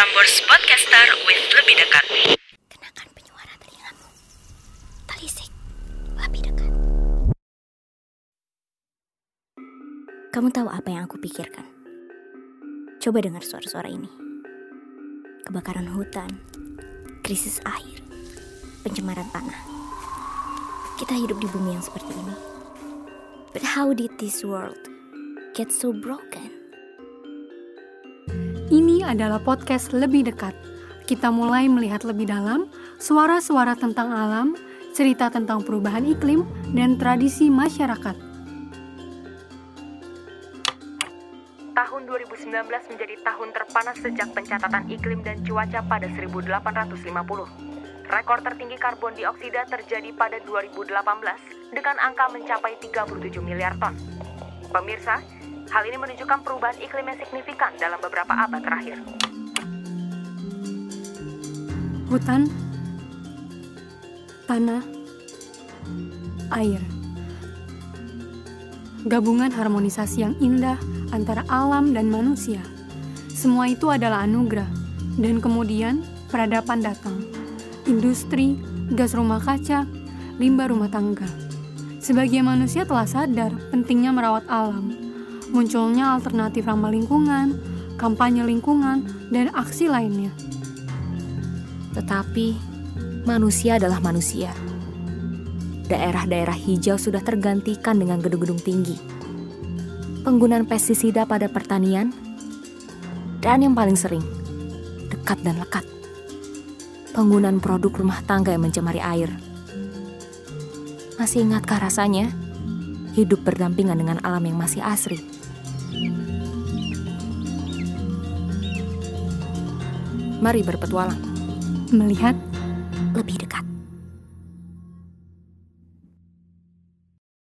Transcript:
Prambors Podcaster with lebih dekat. Kenakan penyuara telingamu. Telisik lebih dekat. Kamu tahu apa yang aku pikirkan? Coba dengar suara-suara ini. Kebakaran hutan, krisis air, pencemaran tanah. Kita hidup di bumi yang seperti ini. But how did this world get so broken? Adalah podcast lebih dekat. Kita mulai melihat lebih dalam suara-suara tentang alam, cerita tentang perubahan iklim, dan tradisi masyarakat. Tahun 2019 menjadi tahun terpanas sejak pencatatan iklim dan cuaca pada 1850. Rekor tertinggi karbon dioksida terjadi pada 2018 dengan angka mencapai 37 miliar ton. Pemirsa, hal ini menunjukkan perubahan iklim yang signifikan dalam beberapa abad terakhir. Hutan, tanah, air. Gabungan harmonisasi yang indah antara alam dan manusia. Semua itu adalah anugerah. Dan kemudian peradaban datang. Industri, gas rumah kaca, limbah rumah tangga. Sebagian manusia telah sadar pentingnya merawat alam. Munculnya alternatif ramah lingkungan, kampanye lingkungan, dan aksi lainnya. Tetapi manusia adalah manusia. Daerah-daerah hijau sudah tergantikan dengan gedung-gedung tinggi. Penggunaan pestisida pada pertanian dan yang paling sering dekat dan lekat. Penggunaan produk rumah tangga yang mencemari air. Masih ingatkah rasanya hidup berdampingan dengan alam yang masih asri? Mari berpetualang Melihat lebih dekat.